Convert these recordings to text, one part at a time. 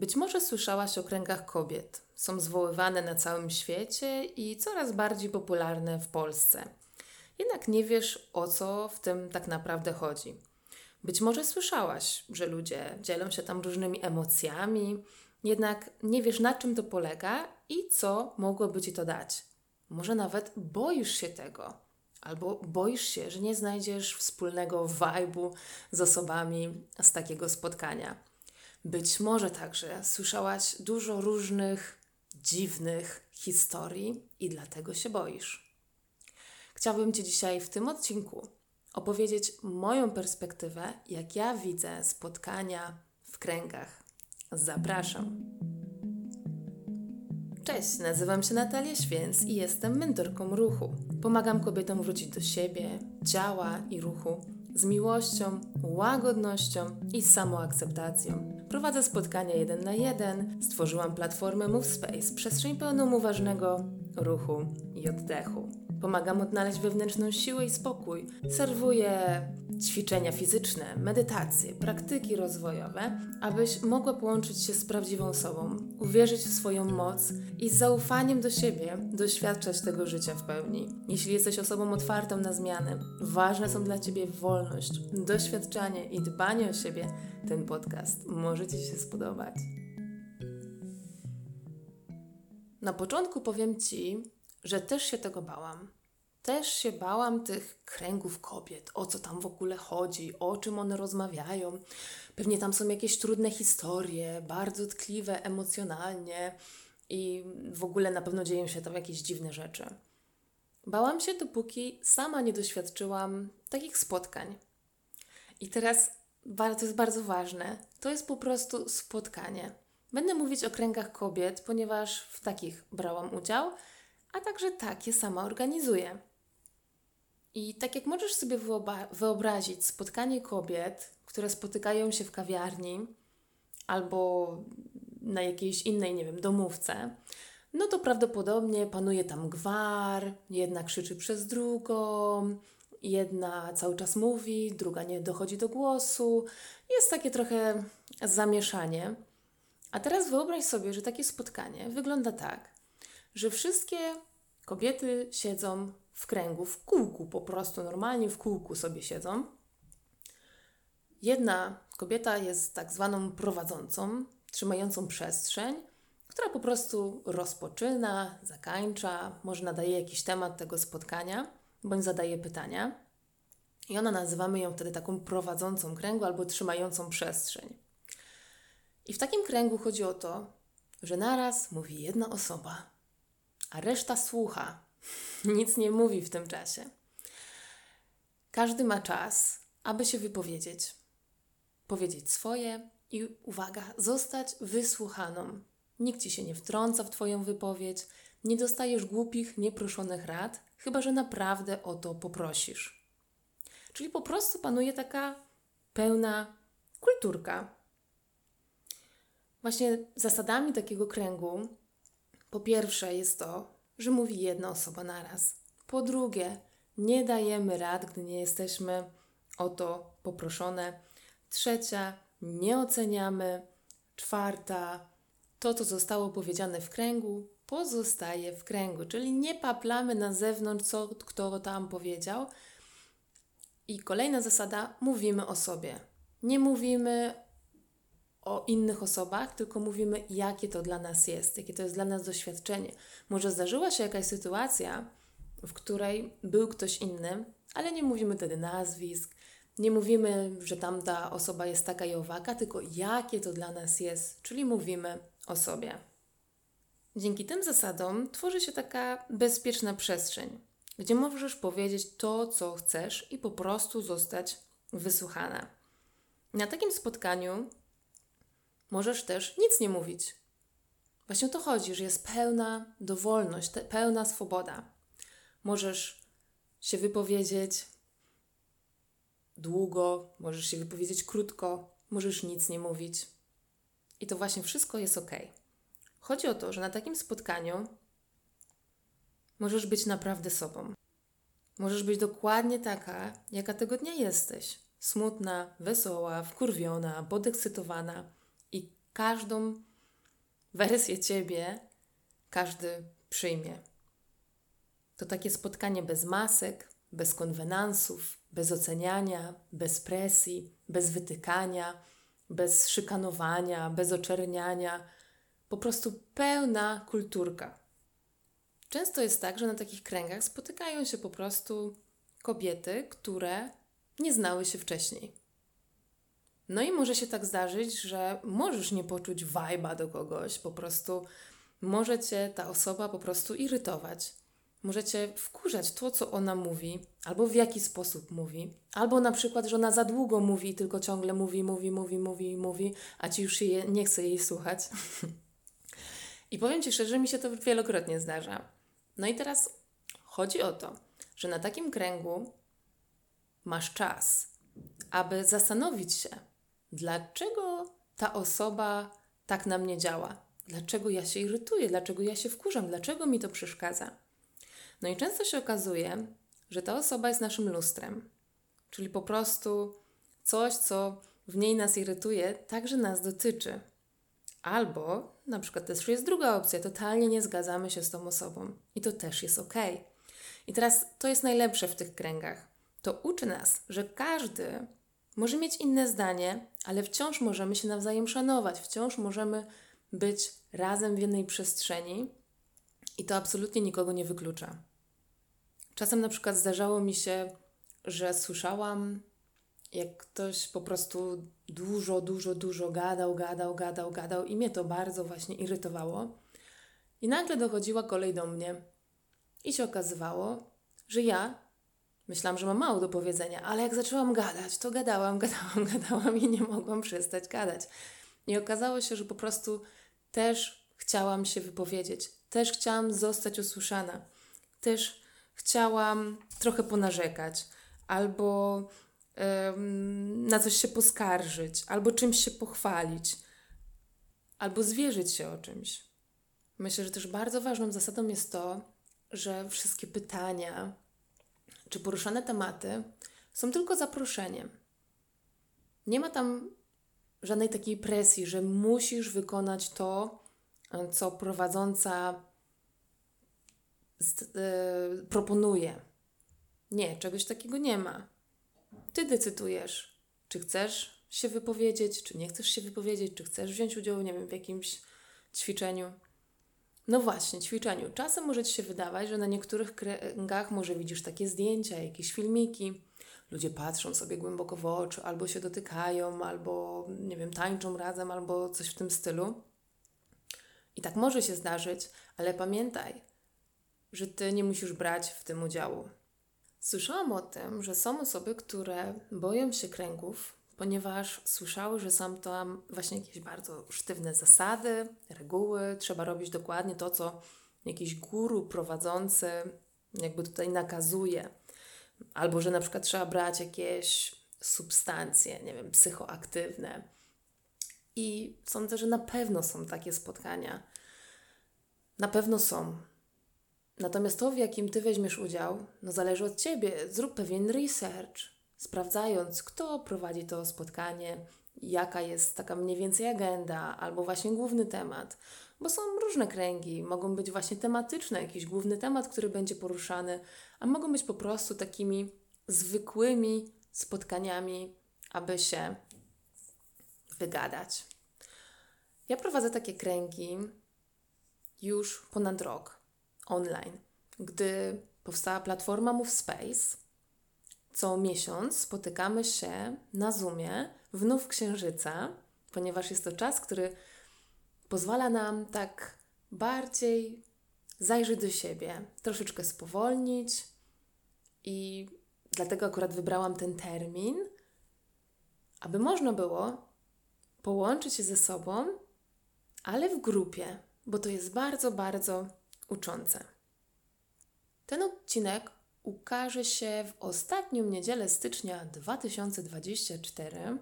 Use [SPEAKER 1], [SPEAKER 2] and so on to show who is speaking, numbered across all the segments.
[SPEAKER 1] Być może słyszałaś o kręgach kobiet. Są zwoływane na całym świecie i coraz bardziej popularne w Polsce. Jednak nie wiesz, o co w tym tak naprawdę chodzi. Być może słyszałaś, że ludzie dzielą się tam różnymi emocjami, jednak nie wiesz, na czym to polega i co mogłoby ci to dać. Może nawet boisz się tego, albo boisz się, że nie znajdziesz wspólnego vibe'u z osobami z takiego spotkania. Być może także słyszałaś dużo różnych dziwnych historii i dlatego się boisz. Chciałabym Ci dzisiaj w tym odcinku opowiedzieć moją perspektywę, jak ja widzę spotkania w kręgach. Zapraszam. Cześć, nazywam się Natalia Święc i jestem mentorką ruchu. Pomagam kobietom wrócić do siebie, ciała i ruchu z miłością, łagodnością i samoakceptacją. Prowadzę spotkania jeden na jeden, stworzyłam platformę MoveSpace, przestrzeń pełną uważnego ruchu i oddechu. Pomagam odnaleźć wewnętrzną siłę i spokój. Serwuję ćwiczenia fizyczne, medytacje, praktyki rozwojowe, abyś mogła połączyć się z prawdziwą sobą, uwierzyć w swoją moc i z zaufaniem do siebie doświadczać tego życia w pełni. Jeśli jesteś osobą otwartą na zmiany, ważne są dla ciebie wolność, doświadczanie i dbanie o siebie, ten podcast może ci się spodobać. Na początku powiem ci, że też się tego bałam. Też się bałam tych kręgów kobiet, o co tam w ogóle chodzi, o czym one rozmawiają. Pewnie tam są jakieś trudne historie, bardzo tkliwe emocjonalnie i w ogóle na pewno dzieją się tam jakieś dziwne rzeczy. Bałam się, dopóki sama nie doświadczyłam takich spotkań. I teraz to jest bardzo ważne. To jest po prostu spotkanie. Będę mówić o kręgach kobiet, ponieważ w takich brałam udział a także takie sama organizuje. I tak jak możesz sobie wyobrazić spotkanie kobiet, które spotykają się w kawiarni albo na jakiejś innej, nie wiem, domówce, no to prawdopodobnie panuje tam gwar, jedna krzyczy przez drugą, jedna cały czas mówi, druga nie dochodzi do głosu. Jest takie trochę zamieszanie. A teraz wyobraź sobie, że takie spotkanie wygląda tak, że wszystkie kobiety siedzą w kręgu, w kółku, po prostu normalnie w kółku sobie siedzą. Jedna kobieta jest tak zwaną prowadzącą, trzymającą przestrzeń, która po prostu rozpoczyna, zakańcza, może nadaje jakiś temat tego spotkania, bądź zadaje pytania. I ona nazywamy ją wtedy taką prowadzącą kręgu albo trzymającą przestrzeń. I w takim kręgu chodzi o to, że naraz mówi jedna osoba, a reszta słucha. Nic nie mówi w tym czasie. Każdy ma czas, aby się wypowiedzieć, powiedzieć swoje i uwaga, zostać wysłuchaną. Nikt ci się nie wtrąca w Twoją wypowiedź, nie dostajesz głupich, nieproszonych rad, chyba że naprawdę o to poprosisz. Czyli po prostu panuje taka pełna kulturka. Właśnie zasadami takiego kręgu po pierwsze jest to, że mówi jedna osoba naraz. Po drugie, nie dajemy rad, gdy nie jesteśmy o to poproszone. Trzecia, nie oceniamy. Czwarta, to, co zostało powiedziane w kręgu, pozostaje w kręgu, czyli nie paplamy na zewnątrz, co kto tam powiedział. I kolejna zasada, mówimy o sobie. Nie mówimy o innych osobach, tylko mówimy, jakie to dla nas jest, jakie to jest dla nas doświadczenie. Może zdarzyła się jakaś sytuacja, w której był ktoś inny, ale nie mówimy wtedy nazwisk, nie mówimy, że tamta osoba jest taka i owaka, tylko jakie to dla nas jest, czyli mówimy o sobie. Dzięki tym zasadom tworzy się taka bezpieczna przestrzeń, gdzie możesz powiedzieć to, co chcesz i po prostu zostać wysłuchana. Na takim spotkaniu Możesz też nic nie mówić. Właśnie o to chodzi, że jest pełna dowolność, pełna swoboda. Możesz się wypowiedzieć długo, możesz się wypowiedzieć krótko, możesz nic nie mówić. I to właśnie wszystko jest ok. Chodzi o to, że na takim spotkaniu możesz być naprawdę sobą. Możesz być dokładnie taka, jaka tego dnia jesteś. Smutna, wesoła, wkurwiona, podekscytowana każdą wersję ciebie każdy przyjmie. To takie spotkanie bez masek, bez konwenansów, bez oceniania, bez presji, bez wytykania, bez szykanowania, bez oczerniania, po prostu pełna kulturka. Często jest tak, że na takich kręgach spotykają się po prostu kobiety, które nie znały się wcześniej. No i może się tak zdarzyć, że możesz nie poczuć wajba do kogoś, po prostu może cię ta osoba po prostu irytować. Możecie wkurzać to, co ona mówi, albo w jaki sposób mówi, albo na przykład, że ona za długo mówi, tylko ciągle mówi, mówi, mówi, mówi, mówi, a ci już je, nie chce jej słuchać. I powiem ci szczerze, mi się to wielokrotnie zdarza. No i teraz chodzi o to, że na takim kręgu masz czas, aby zastanowić się, dlaczego ta osoba tak na mnie działa, dlaczego ja się irytuję, dlaczego ja się wkurzam, dlaczego mi to przeszkadza. No i często się okazuje, że ta osoba jest naszym lustrem, czyli po prostu coś, co w niej nas irytuje, także nas dotyczy. Albo na przykład też jest druga opcja, totalnie nie zgadzamy się z tą osobą i to też jest ok. I teraz to jest najlepsze w tych kręgach. To uczy nas, że każdy może mieć inne zdanie, ale wciąż możemy się nawzajem szanować, wciąż możemy być razem w jednej przestrzeni i to absolutnie nikogo nie wyklucza. Czasem na przykład zdarzało mi się, że słyszałam, jak ktoś po prostu dużo, dużo, dużo gadał, gadał, gadał, gadał i mnie to bardzo właśnie irytowało. I nagle dochodziła kolej do mnie i się okazywało, że ja myślałam, że mam mało do powiedzenia, ale jak zaczęłam gadać, to gadałam, gadałam, gadałam i nie mogłam przestać gadać. I okazało się, że po prostu też chciałam się wypowiedzieć, też chciałam zostać usłyszana, też chciałam trochę ponarzekać, albo na coś się poskarżyć, albo czymś się pochwalić, albo zwierzyć się o czymś. Myślę, że też bardzo ważną zasadą jest to, że wszystkie pytania czy poruszane tematy są tylko zaproszeniem. Nie ma tam żadnej takiej presji, że musisz wykonać to, co prowadząca yy, proponuje. Nie, czegoś takiego nie ma. Ty decydujesz, czy chcesz się wypowiedzieć, czy nie chcesz się wypowiedzieć, czy chcesz wziąć udział, nie wiem, w jakimś ćwiczeniu. No właśnie, ćwiczeniu. Czasem może Ci się wydawać, że na niektórych kręgach może widzisz takie zdjęcia, jakieś filmiki. Ludzie patrzą sobie głęboko w oczy, albo się dotykają, albo, nie wiem, tańczą razem, albo coś w tym stylu. I tak może się zdarzyć, ale pamiętaj, że Ty nie musisz brać w tym udziału. Słyszałam o tym, że są osoby, które boją się kręgów, ponieważ słyszały, że są tam właśnie jakieś bardzo sztywne zasady, reguły, trzeba robić dokładnie to, co jakiś guru prowadzący jakby tutaj nakazuje. Albo że na przykład trzeba brać jakieś substancje, nie wiem, psychoaktywne. I sądzę, że na pewno są takie spotkania. Na pewno są. Natomiast to, w jakim ty weźmiesz udział, no zależy od ciebie. Zrób pewien research, sprawdzając, kto prowadzi to spotkanie, jaka jest taka mniej więcej agenda, albo właśnie główny temat. Bo są różne kręgi, mogą być właśnie tematyczne, jakiś główny temat, który będzie poruszany, a mogą być po prostu takimi zwykłymi spotkaniami, aby się wygadać. Ja prowadzę takie kręgi już ponad rok online. Gdy powstała platforma Move Space, co miesiąc spotykamy się na Zoomie w Księżyca, ponieważ jest to czas, który pozwala nam tak bardziej zajrzeć do siebie, troszeczkę spowolnić i dlatego akurat wybrałam ten termin, aby można było połączyć się ze sobą, ale w grupie, bo to jest bardzo, bardzo uczące. Ten odcinek ukaże się w ostatnią niedzielę stycznia 2024,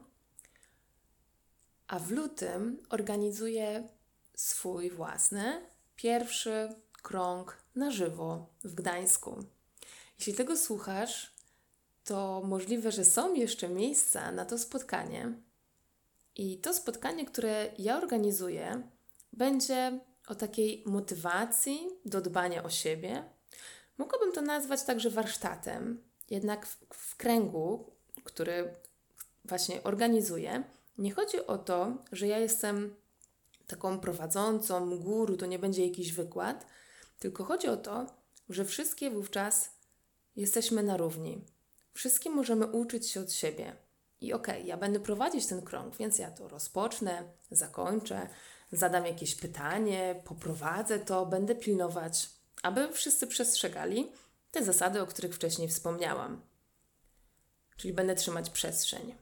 [SPEAKER 1] a w lutym organizuję swój własny pierwszy krąg na żywo w Gdańsku. Jeśli tego słuchasz, to możliwe, że są jeszcze miejsca na to spotkanie. I to spotkanie, które ja organizuję, będzie o takiej motywacji do dbania o siebie. Mogłabym to nazwać także warsztatem, jednak w, w kręgu, który właśnie organizuję, nie chodzi o to, że ja jestem taką prowadzącą, guru, to nie będzie jakiś wykład, tylko chodzi o to, że wszystkie wówczas jesteśmy na równi. Wszystkie możemy uczyć się od siebie. I okej, okay, ja będę prowadzić ten krąg, więc ja to rozpocznę, zakończę, zadam jakieś pytanie, poprowadzę to, będę pilnować, aby wszyscy przestrzegali te zasady, o których wcześniej wspomniałam. Czyli będę trzymać przestrzeń.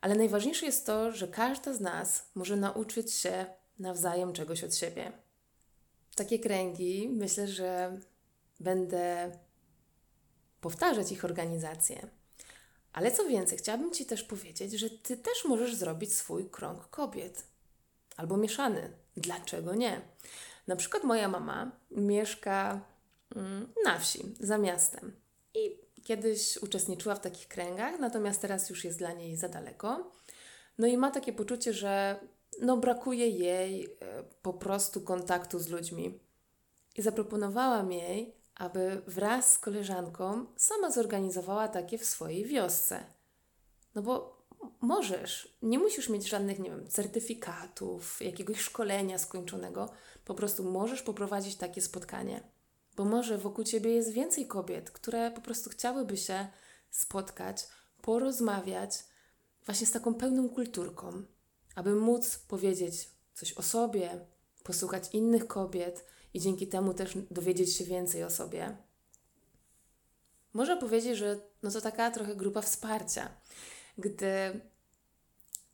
[SPEAKER 1] Ale najważniejsze jest to, że każda z nas może nauczyć się nawzajem czegoś od siebie. Takie kręgi myślę, że będę powtarzać ich organizację. Ale co więcej, chciałabym Ci też powiedzieć, że Ty też możesz zrobić swój krąg kobiet. Albo mieszany. Dlaczego nie? Na przykład moja mama mieszka mm, na wsi, za miastem. I kiedyś uczestniczyła w takich kręgach, natomiast teraz już jest dla niej za daleko. No i ma takie poczucie, że no brakuje jej e, po prostu kontaktu z ludźmi. I zaproponowałam jej, aby wraz z koleżanką sama zorganizowała takie w swojej wiosce. No bo możesz, nie musisz mieć żadnych, nie wiem, certyfikatów, jakiegoś szkolenia skończonego, po prostu możesz poprowadzić takie spotkanie. Bo może wokół ciebie jest więcej kobiet, które po prostu chciałyby się spotkać, porozmawiać właśnie z taką pełną kulturką, aby móc powiedzieć coś o sobie, posłuchać innych kobiet i dzięki temu też dowiedzieć się więcej o sobie. Można powiedzieć, że no to taka trochę grupa wsparcia. Gdy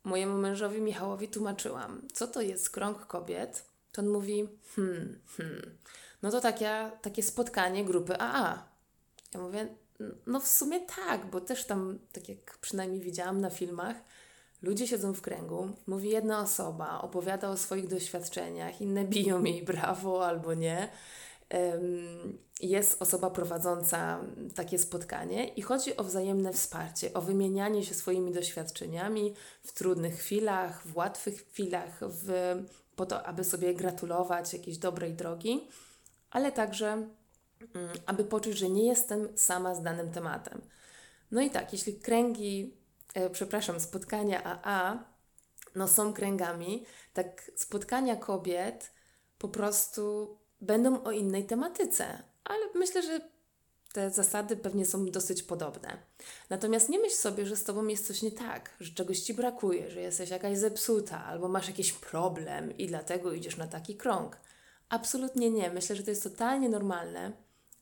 [SPEAKER 1] mojemu mężowi Michałowi tłumaczyłam, co to jest krąg kobiet, to on mówi, hmm, hmm, no to takie, takie spotkanie grupy AA. Ja mówię, no w sumie tak, bo też tam, tak jak przynajmniej widziałam na filmach, ludzie siedzą w kręgu, mówi jedna osoba, opowiada o swoich doświadczeniach, inne biją jej brawo albo nie. Jest osoba prowadząca takie spotkanie i chodzi o wzajemne wsparcie, o wymienianie się swoimi doświadczeniami w trudnych chwilach, w łatwych chwilach, w, po to, aby sobie gratulować jakiejś dobrej drogi ale także mm, aby poczuć, że nie jestem sama z danym tematem. No i tak, jeśli kręgi, e, przepraszam, spotkania AA no są kręgami, tak spotkania kobiet po prostu będą o innej tematyce, ale myślę, że te zasady pewnie są dosyć podobne. Natomiast nie myśl sobie, że z tobą jest coś nie tak, że czegoś ci brakuje, że jesteś jakaś zepsuta albo masz jakiś problem i dlatego idziesz na taki krąg. Absolutnie nie. Myślę, że to jest totalnie normalne,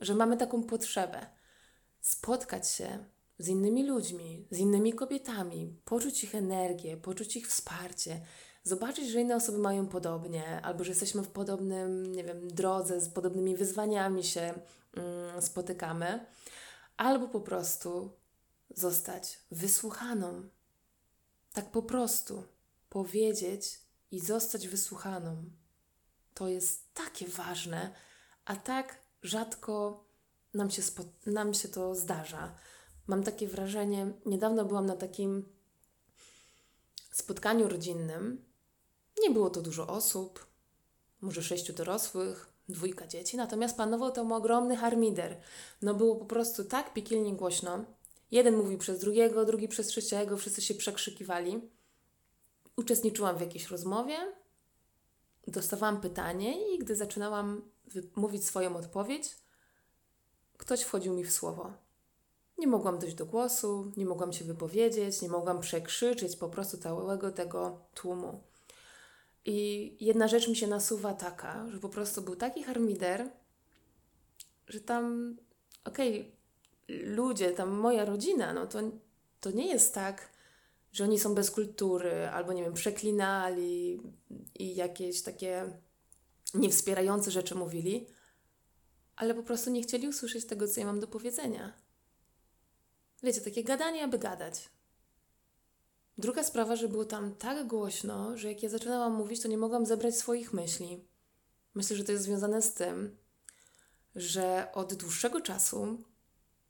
[SPEAKER 1] że mamy taką potrzebę spotkać się z innymi ludźmi, z innymi kobietami, poczuć ich energię, poczuć ich wsparcie, zobaczyć, że inne osoby mają podobnie, albo że jesteśmy w podobnym, nie wiem, drodze, z podobnymi wyzwaniami się mm, spotykamy, albo po prostu zostać wysłuchaną. Tak po prostu powiedzieć i zostać wysłuchaną. To jest takie ważne, a tak rzadko nam się, nam się to zdarza. Mam takie wrażenie, niedawno byłam na takim spotkaniu rodzinnym. Nie było to dużo osób, może sześciu dorosłych, dwójka dzieci, natomiast panował tam ogromny harmider. No było po prostu tak piekielnie głośno. Jeden mówił przez drugiego, drugi przez trzeciego, wszyscy się przekrzykiwali. Uczestniczyłam w jakiejś rozmowie, dostawałam pytanie i gdy zaczynałam mówić swoją odpowiedź, ktoś wchodził mi w słowo. Nie mogłam dojść do głosu, nie mogłam się wypowiedzieć, nie mogłam przekrzyczeć po prostu całego tego tłumu. I jedna rzecz mi się nasuwa taka, że po prostu był taki harmider, że tam, okej, okay, ludzie, tam moja rodzina, no to, to nie jest tak, że oni są bez kultury, albo nie wiem, przeklinali i jakieś takie niewspierające rzeczy mówili, ale po prostu nie chcieli usłyszeć tego, co ja mam do powiedzenia. Wiecie, takie gadanie, aby gadać. Druga sprawa, że było tam tak głośno, że jak ja zaczynałam mówić, to nie mogłam zebrać swoich myśli. Myślę, że to jest związane z tym, że od dłuższego czasu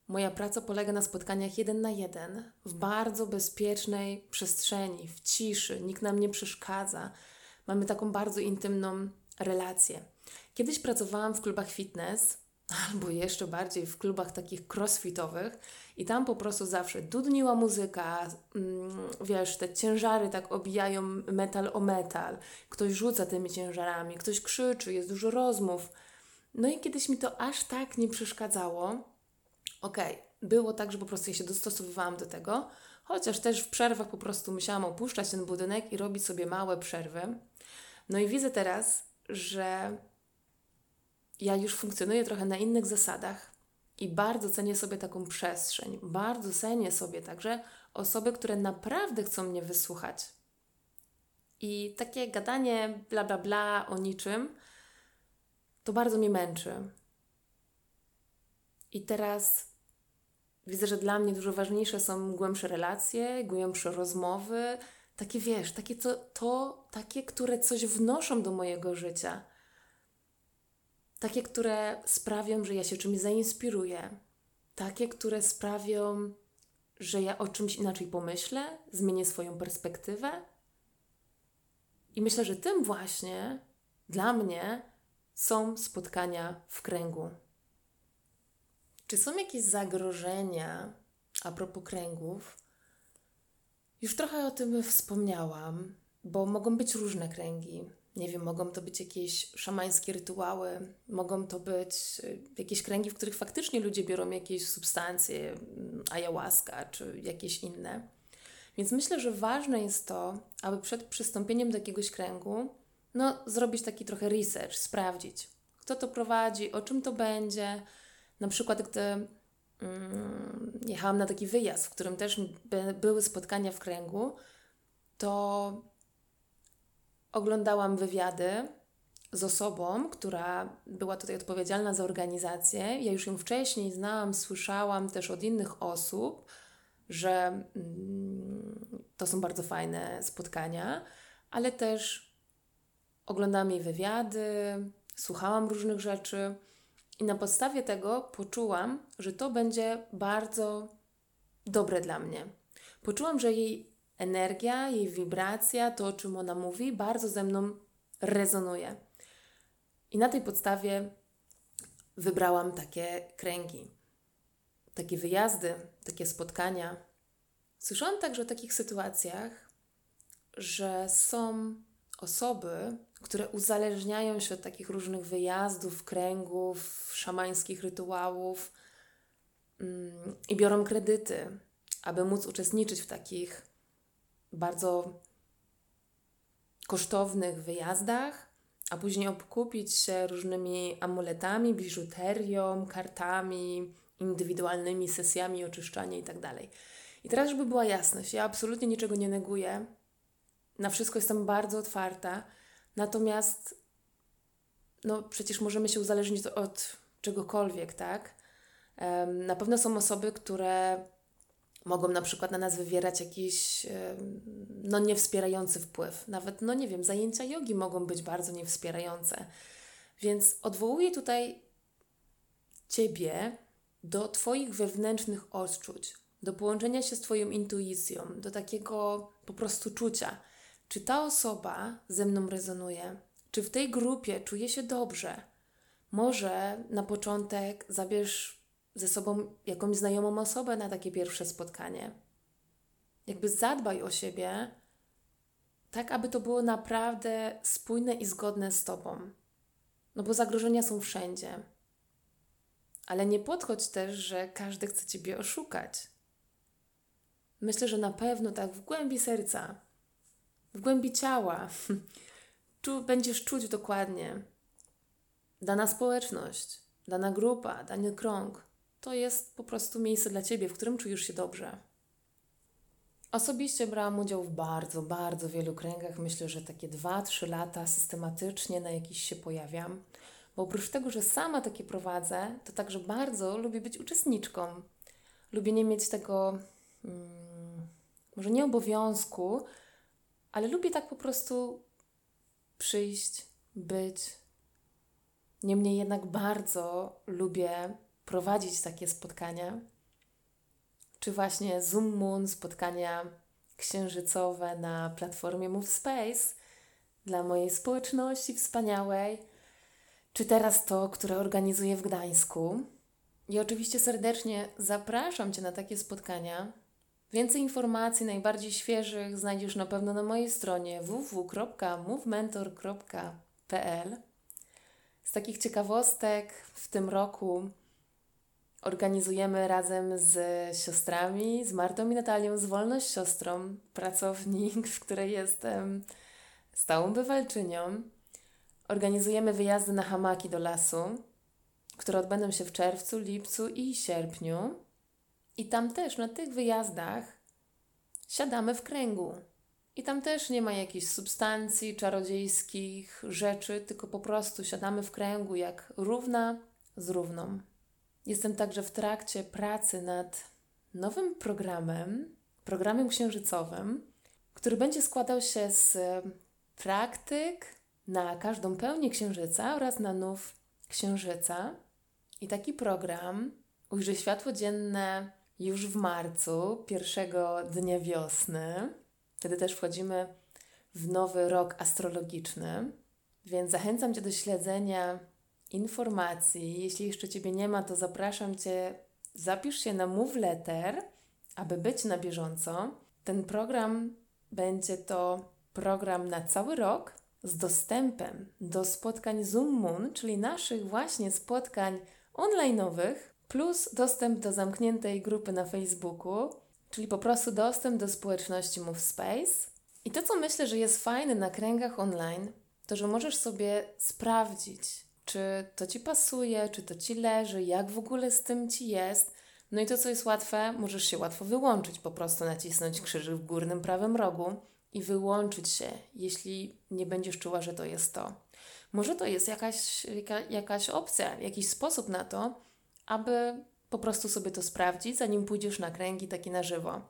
[SPEAKER 1] Moja praca polega na spotkaniach jeden na jeden, w bardzo bezpiecznej przestrzeni, w ciszy, nikt nam nie przeszkadza. mamy taką bardzo intymną relację. Kiedyś pracowałam w klubach fitness, albo jeszcze bardziej w klubach takich crossfitowych, i tam po prostu zawsze dudniła muzyka, mm, wiesz, te ciężary tak obijają metal o metal, ktoś rzuca tymi ciężarami, ktoś krzyczy, jest dużo rozmów. No i kiedyś mi to aż tak nie przeszkadzało. Okej, okay, było tak, że po prostu ja się dostosowywałam do tego, chociaż też w przerwach po prostu musiałam opuszczać ten budynek i robić sobie małe przerwy. No i widzę teraz, że ja już funkcjonuję trochę na innych zasadach i bardzo cenię sobie taką przestrzeń. Bardzo cenię sobie także osoby, które naprawdę chcą mnie wysłuchać. I takie gadanie bla bla bla o niczym to bardzo mnie męczy. I teraz widzę, że dla mnie dużo ważniejsze są głębsze relacje, głębsze rozmowy, takie wiesz, takie to, to takie, które coś wnoszą do mojego życia takie, które sprawią, że ja się czymś zainspiruję, takie, które sprawią, że ja o czymś inaczej pomyślę, zmienię swoją perspektywę. I myślę, że tym właśnie dla mnie są spotkania w kręgu. Czy są jakieś zagrożenia a propos kręgów? Już trochę o tym wspomniałam, bo mogą być różne kręgi. Nie wiem, mogą to być jakieś szamańskie rytuały, mogą to być y, jakieś kręgi, w których faktycznie ludzie biorą jakieś substancje, mm, ayahuasca czy jakieś inne. Więc myślę, że ważne jest to, aby przed przystąpieniem do jakiegoś kręgu, no, zrobić taki trochę research, sprawdzić, kto to prowadzi, o czym to będzie. Na przykład, gdy mm, jechałam na taki wyjazd, w którym też by, były spotkania w kręgu, to oglądałam wywiady z osobą, która była tutaj odpowiedzialna za organizację. Ja już ją wcześniej znałam, słyszałam też od innych osób, że mm, to są bardzo fajne spotkania, ale też oglądałam jej wywiady, słuchałam różnych rzeczy i na podstawie tego poczułam, że to będzie bardzo dobre dla mnie. Poczułam, że jej energia, jej wibracja, to o czym ona mówi, bardzo ze mną rezonuje. I na tej podstawie wybrałam takie kręgi, takie wyjazdy, takie spotkania. Słyszałam także o takich sytuacjach, że są osoby, które uzależniają się od takich różnych wyjazdów, kręgów, szamańskich rytuałów mm, i biorą kredyty, aby móc uczestniczyć w takich bardzo kosztownych wyjazdach, a później obkupić się różnymi amuletami, biżuterią, kartami, indywidualnymi sesjami oczyszczania itd. Tak I teraz, żeby była jasność, ja absolutnie niczego nie neguję, na wszystko jestem bardzo otwarta, natomiast no przecież możemy się uzależnić od czegokolwiek, tak? Na pewno są osoby, które mogą na przykład na nas wywierać jakiś no, niewspierający wpływ. Nawet, no nie wiem, zajęcia jogi mogą być bardzo niewspierające. Więc odwołuję tutaj Ciebie do Twoich wewnętrznych odczuć, do połączenia się z Twoją intuicją, do takiego po prostu czucia. Czy ta osoba ze mną rezonuje? Czy w tej grupie czuję się dobrze? Może na początek zabierz ze sobą jakąś znajomą osobę na takie pierwsze spotkanie. Jakby zadbaj o siebie, tak aby to było naprawdę spójne i zgodne z Tobą. No bo zagrożenia są wszędzie. Ale nie podchodź też, że każdy chce Ciebie oszukać. Myślę, że na pewno tak w głębi serca, w głębi ciała, czu, będziesz czuć dokładnie dana społeczność, dana grupa, dany krąg to jest po prostu miejsce dla Ciebie, w którym czujesz się dobrze. Osobiście brałam udział w bardzo, bardzo wielu kręgach. Myślę, że takie 2-3 lata systematycznie na jakiś się pojawiam. Bo oprócz tego, że sama takie prowadzę, to także bardzo lubię być uczestniczką. Lubię nie mieć tego, hmm, może nie obowiązku, ale lubię tak po prostu przyjść, być. Niemniej jednak bardzo lubię prowadzić takie spotkania, czy właśnie Zoom Moon, spotkania księżycowe na platformie Move Space, dla mojej społeczności wspaniałej, czy teraz to, które organizuję w Gdańsku. I oczywiście serdecznie zapraszam Cię na takie spotkania. Więcej informacji, najbardziej świeżych, znajdziesz na pewno na mojej stronie www.movementor.pl. Z takich ciekawostek w tym roku organizujemy razem z siostrami, z Martą i Natalią, z Wolność Siostrą, pracownik, w której jestem stałą bywalczynią. Organizujemy wyjazdy na hamaki do lasu, które odbędą się w czerwcu, lipcu i sierpniu. I tam też, na tych wyjazdach, siadamy w kręgu. I tam też nie ma jakichś substancji, czarodziejskich rzeczy, tylko po prostu siadamy w kręgu jak równa z równą. Jestem także w trakcie pracy nad nowym programem, programem księżycowym, który będzie składał się z praktyk na każdą pełnię księżyca oraz na nów księżyca. I taki program ujrzy światło dzienne już w marcu, pierwszego dnia wiosny. Wtedy też wchodzimy w nowy rok astrologiczny, więc zachęcam Cię do śledzenia informacji. Jeśli jeszcze Ciebie nie ma, to zapraszam Cię, zapisz się na Move Letter, aby być na bieżąco. Ten program będzie to program na cały rok z dostępem do spotkań Zoom Moon, czyli naszych właśnie spotkań online'owych, plus dostęp do zamkniętej grupy na Facebooku, czyli po prostu dostęp do społeczności Move Space. I to, co myślę, że jest fajne na kręgach online, to że możesz sobie sprawdzić, czy to ci pasuje, czy to ci leży, jak w ogóle z tym ci jest. No i to, co jest łatwe, możesz się łatwo wyłączyć, po prostu nacisnąć krzyżyk w górnym prawym rogu i wyłączyć się, jeśli nie będziesz czuła, że to jest to. Może to jest jakaś, jaka, jakaś opcja, jakiś sposób na to, aby po prostu sobie to sprawdzić, zanim pójdziesz na kręgi taki na żywo.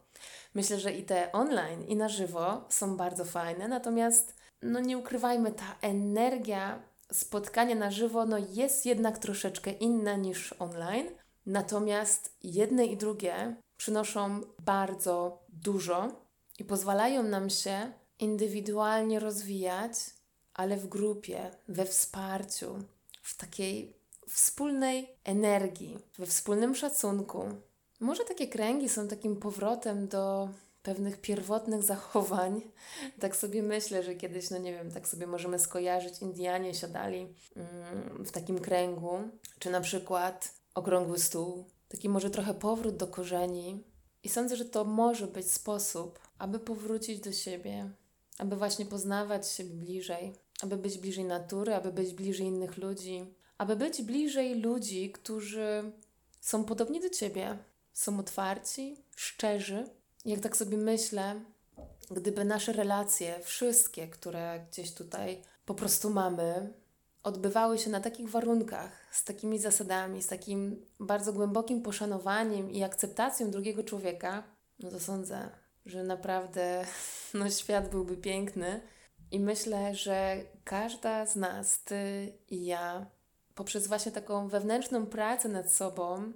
[SPEAKER 1] Myślę, że i te online, i na żywo są bardzo fajne, natomiast no nie ukrywajmy, ta energia spotkania na żywo no jest jednak troszeczkę inna niż online. Natomiast jedne i drugie przynoszą bardzo dużo i pozwalają nam się indywidualnie rozwijać, ale w grupie, we wsparciu, w takiej wspólnej energii, we wspólnym szacunku. Może takie kręgi są takim powrotem do pewnych pierwotnych zachowań. Tak sobie myślę, że kiedyś, no nie wiem, tak sobie możemy skojarzyć, Indianie siadali mm, w takim kręgu, czy na przykład okrągły stół. Taki może trochę powrót do korzeni. I sądzę, że to może być sposób, aby powrócić do siebie, aby właśnie poznawać siebie bliżej, aby być bliżej natury, aby być bliżej innych ludzi, aby być bliżej ludzi, którzy są podobni do ciebie, są otwarci, szczerzy jak tak sobie myślę, gdyby nasze relacje, wszystkie, które gdzieś tutaj po prostu mamy, odbywały się na takich warunkach, z takimi zasadami, z takim bardzo głębokim poszanowaniem i akceptacją drugiego człowieka, no to sądzę, że naprawdę no, świat byłby piękny. I myślę, że każda z nas, ty i ja, poprzez właśnie taką wewnętrzną pracę nad sobą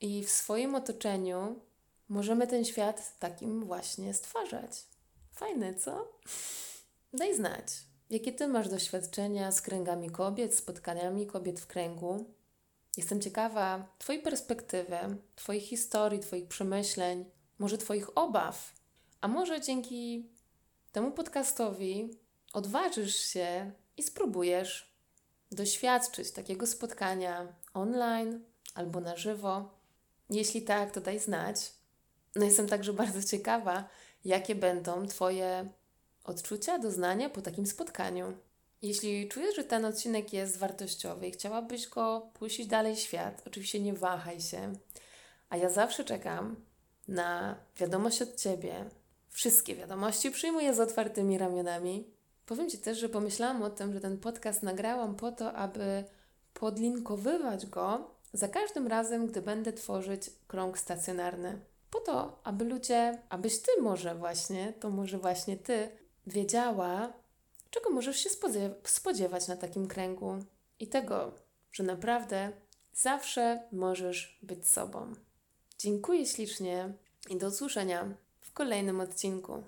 [SPEAKER 1] i w swoim otoczeniu, możemy ten świat takim właśnie stwarzać. Fajne, co? Daj znać, jakie ty masz doświadczenia z kręgami kobiet, spotkaniami kobiet w kręgu. Jestem ciekawa Twojej perspektywy, Twojej historii, Twoich przemyśleń, może Twoich obaw. A może dzięki temu podcastowi odważysz się i spróbujesz doświadczyć takiego spotkania online albo na żywo. Jeśli tak, to daj znać. No jestem także bardzo ciekawa, jakie będą Twoje odczucia, doznania po takim spotkaniu. Jeśli czujesz, że ten odcinek jest wartościowy i chciałabyś go puścić dalej świat, oczywiście nie wahaj się. A ja zawsze czekam na wiadomość od Ciebie. Wszystkie wiadomości przyjmuję z otwartymi ramionami. Powiem Ci też, że pomyślałam o tym, że ten podcast nagrałam po to, aby podlinkowywać go za każdym razem, gdy będę tworzyć krąg stacjonarny po to, aby ludzie, abyś ty może właśnie, to może właśnie ty, wiedziała, czego możesz się spodziewać na takim kręgu i tego, że naprawdę zawsze możesz być sobą. Dziękuję ślicznie i do usłyszenia w kolejnym odcinku.